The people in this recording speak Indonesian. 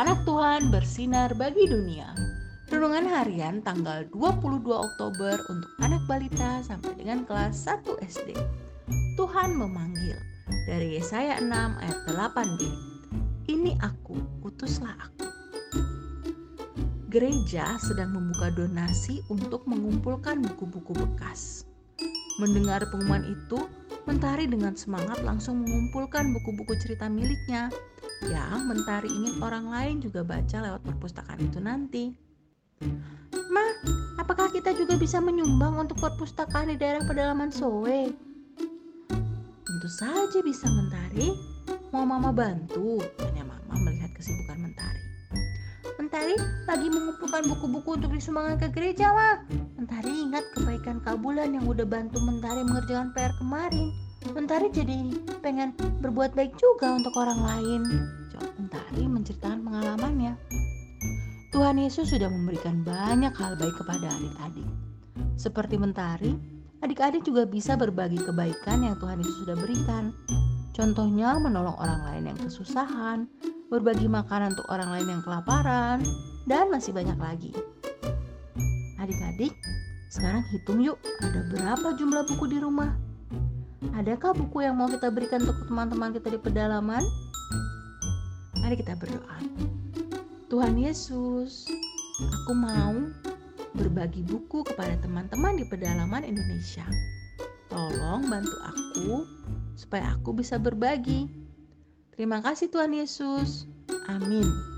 anak Tuhan bersinar bagi dunia. Renungan harian tanggal 22 Oktober untuk anak balita sampai dengan kelas 1 SD. Tuhan memanggil dari Yesaya 6 ayat 8b. Ini aku, utuslah aku. Gereja sedang membuka donasi untuk mengumpulkan buku-buku bekas. Mendengar pengumuman itu, Mentari dengan semangat langsung mengumpulkan buku-buku cerita miliknya yang Mentari ingin orang lain juga baca lewat perpustakaan itu nanti. Ma, apakah kita juga bisa menyumbang untuk perpustakaan di daerah pedalaman Sowe? Tentu saja bisa Mentari. Mau Mama bantu? Tanya Mama melihat kesibukan Mentari. Mentari lagi mengumpulkan buku-buku untuk disumbangkan ke gereja, Ma. Mentari ingat kebaikan Kabulan yang udah bantu Mentari mengerjakan PR kemarin. Mentari jadi pengen berbuat baik juga untuk orang lain. Mentari menceritakan pengalamannya. Tuhan Yesus sudah memberikan banyak hal baik kepada adik-adik. Seperti Mentari, adik-adik juga bisa berbagi kebaikan yang Tuhan Yesus sudah berikan. Contohnya menolong orang lain yang kesusahan, berbagi makanan untuk orang lain yang kelaparan, dan masih banyak lagi. Adik-adik, sekarang hitung yuk ada berapa jumlah buku di rumah. Adakah buku yang mau kita berikan untuk teman-teman kita di pedalaman? Mari kita berdoa. Tuhan Yesus, aku mau berbagi buku kepada teman-teman di pedalaman Indonesia. Tolong bantu aku supaya aku bisa berbagi. Terima kasih Tuhan Yesus. Amin.